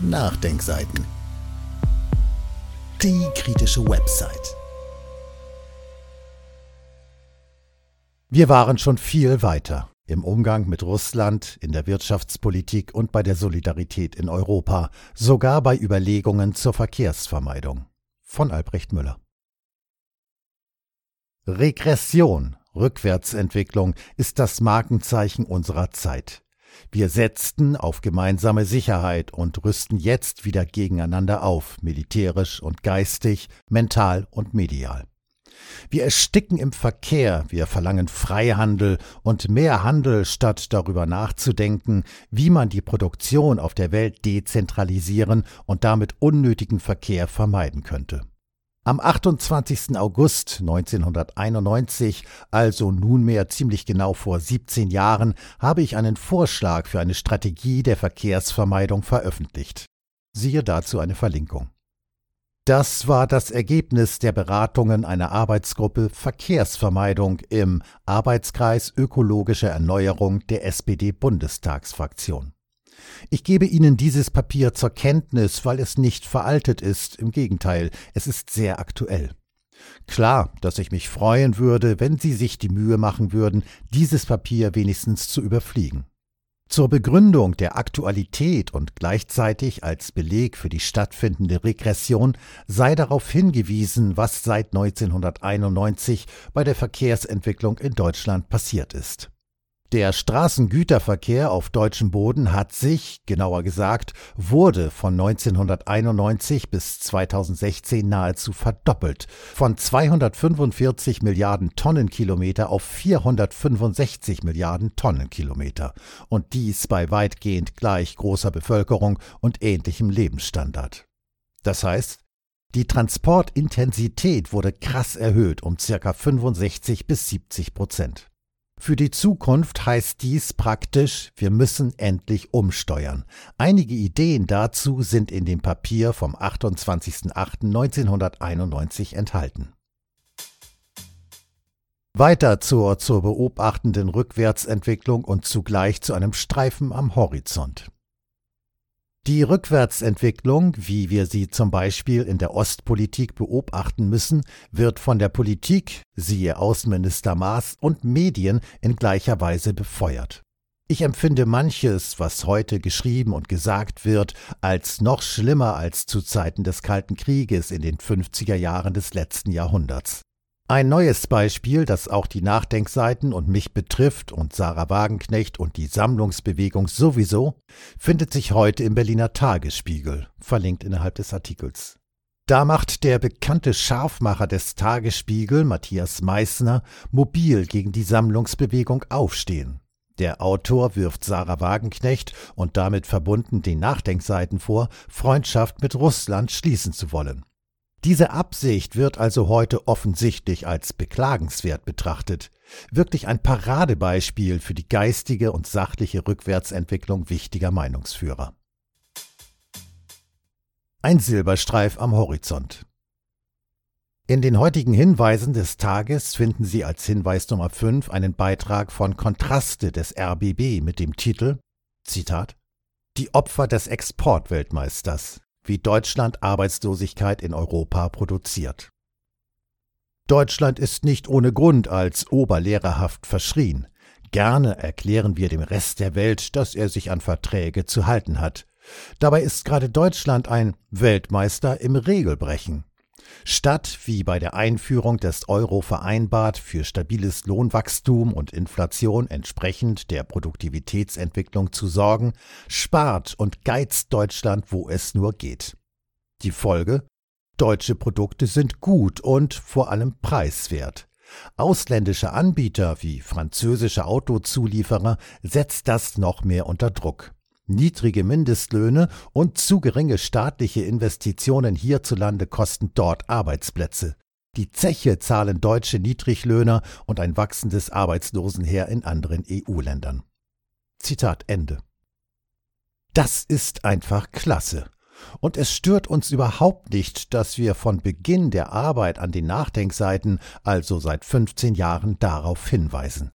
Nachdenkseiten. Die kritische Website. Wir waren schon viel weiter im Umgang mit Russland, in der Wirtschaftspolitik und bei der Solidarität in Europa, sogar bei Überlegungen zur Verkehrsvermeidung. Von Albrecht Müller. Regression, Rückwärtsentwicklung ist das Markenzeichen unserer Zeit. Wir setzten auf gemeinsame Sicherheit und rüsten jetzt wieder gegeneinander auf, militärisch und geistig, mental und medial. Wir ersticken im Verkehr, wir verlangen Freihandel und mehr Handel, statt darüber nachzudenken, wie man die Produktion auf der Welt dezentralisieren und damit unnötigen Verkehr vermeiden könnte. Am 28. August 1991, also nunmehr ziemlich genau vor 17 Jahren, habe ich einen Vorschlag für eine Strategie der Verkehrsvermeidung veröffentlicht. Siehe dazu eine Verlinkung. Das war das Ergebnis der Beratungen einer Arbeitsgruppe Verkehrsvermeidung im Arbeitskreis Ökologische Erneuerung der SPD-Bundestagsfraktion. Ich gebe Ihnen dieses Papier zur Kenntnis, weil es nicht veraltet ist, im Gegenteil, es ist sehr aktuell. Klar, dass ich mich freuen würde, wenn Sie sich die Mühe machen würden, dieses Papier wenigstens zu überfliegen. Zur Begründung der Aktualität und gleichzeitig als Beleg für die stattfindende Regression sei darauf hingewiesen, was seit 1991 bei der Verkehrsentwicklung in Deutschland passiert ist. Der Straßengüterverkehr auf deutschem Boden hat sich, genauer gesagt, wurde von 1991 bis 2016 nahezu verdoppelt, von 245 Milliarden Tonnenkilometer auf 465 Milliarden Tonnenkilometer, und dies bei weitgehend gleich großer Bevölkerung und ähnlichem Lebensstandard. Das heißt, die Transportintensität wurde krass erhöht um ca. 65 bis 70 Prozent. Für die Zukunft heißt dies praktisch, wir müssen endlich umsteuern. Einige Ideen dazu sind in dem Papier vom 28.08.1991 enthalten. Weiter zur zur beobachtenden Rückwärtsentwicklung und zugleich zu einem Streifen am Horizont. Die Rückwärtsentwicklung, wie wir sie zum Beispiel in der Ostpolitik beobachten müssen, wird von der Politik, siehe Außenminister Maas, und Medien in gleicher Weise befeuert. Ich empfinde manches, was heute geschrieben und gesagt wird, als noch schlimmer als zu Zeiten des Kalten Krieges in den 50er Jahren des letzten Jahrhunderts. Ein neues Beispiel, das auch die Nachdenkseiten und mich betrifft und Sarah Wagenknecht und die Sammlungsbewegung sowieso, findet sich heute im Berliner Tagesspiegel, verlinkt innerhalb des Artikels. Da macht der bekannte Scharfmacher des Tagesspiegel, Matthias Meissner, mobil gegen die Sammlungsbewegung aufstehen. Der Autor wirft Sarah Wagenknecht und damit verbunden den Nachdenkseiten vor, Freundschaft mit Russland schließen zu wollen. Diese Absicht wird also heute offensichtlich als beklagenswert betrachtet, wirklich ein Paradebeispiel für die geistige und sachliche Rückwärtsentwicklung wichtiger Meinungsführer. Ein Silberstreif am Horizont. In den heutigen Hinweisen des Tages finden Sie als Hinweis Nummer 5 einen Beitrag von Kontraste des RBB mit dem Titel Zitat Die Opfer des Exportweltmeisters wie Deutschland Arbeitslosigkeit in Europa produziert. Deutschland ist nicht ohne Grund als oberlehrerhaft verschrien. Gerne erklären wir dem Rest der Welt, dass er sich an Verträge zu halten hat. Dabei ist gerade Deutschland ein Weltmeister im Regelbrechen. Statt, wie bei der Einführung des Euro vereinbart, für stabiles Lohnwachstum und Inflation entsprechend der Produktivitätsentwicklung zu sorgen, spart und geizt Deutschland, wo es nur geht. Die Folge? Deutsche Produkte sind gut und vor allem preiswert. Ausländische Anbieter wie französische Autozulieferer setzt das noch mehr unter Druck. Niedrige Mindestlöhne und zu geringe staatliche Investitionen hierzulande kosten dort Arbeitsplätze. Die Zeche zahlen deutsche Niedriglöhner und ein wachsendes Arbeitslosenheer in anderen EU-Ländern. Zitat Ende. Das ist einfach klasse. Und es stört uns überhaupt nicht, dass wir von Beginn der Arbeit an den Nachdenkseiten, also seit 15 Jahren, darauf hinweisen.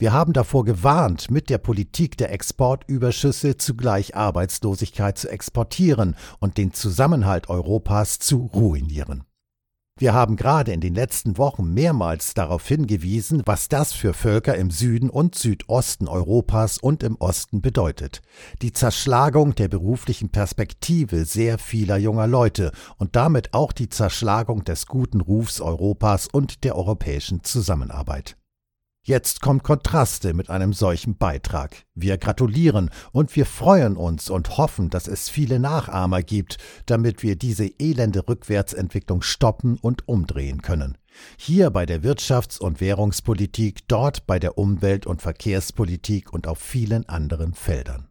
Wir haben davor gewarnt, mit der Politik der Exportüberschüsse zugleich Arbeitslosigkeit zu exportieren und den Zusammenhalt Europas zu ruinieren. Wir haben gerade in den letzten Wochen mehrmals darauf hingewiesen, was das für Völker im Süden und Südosten Europas und im Osten bedeutet. Die Zerschlagung der beruflichen Perspektive sehr vieler junger Leute und damit auch die Zerschlagung des guten Rufs Europas und der europäischen Zusammenarbeit. Jetzt kommt Kontraste mit einem solchen Beitrag. Wir gratulieren und wir freuen uns und hoffen, dass es viele Nachahmer gibt, damit wir diese elende Rückwärtsentwicklung stoppen und umdrehen können. Hier bei der Wirtschafts- und Währungspolitik, dort bei der Umwelt- und Verkehrspolitik und auf vielen anderen Feldern.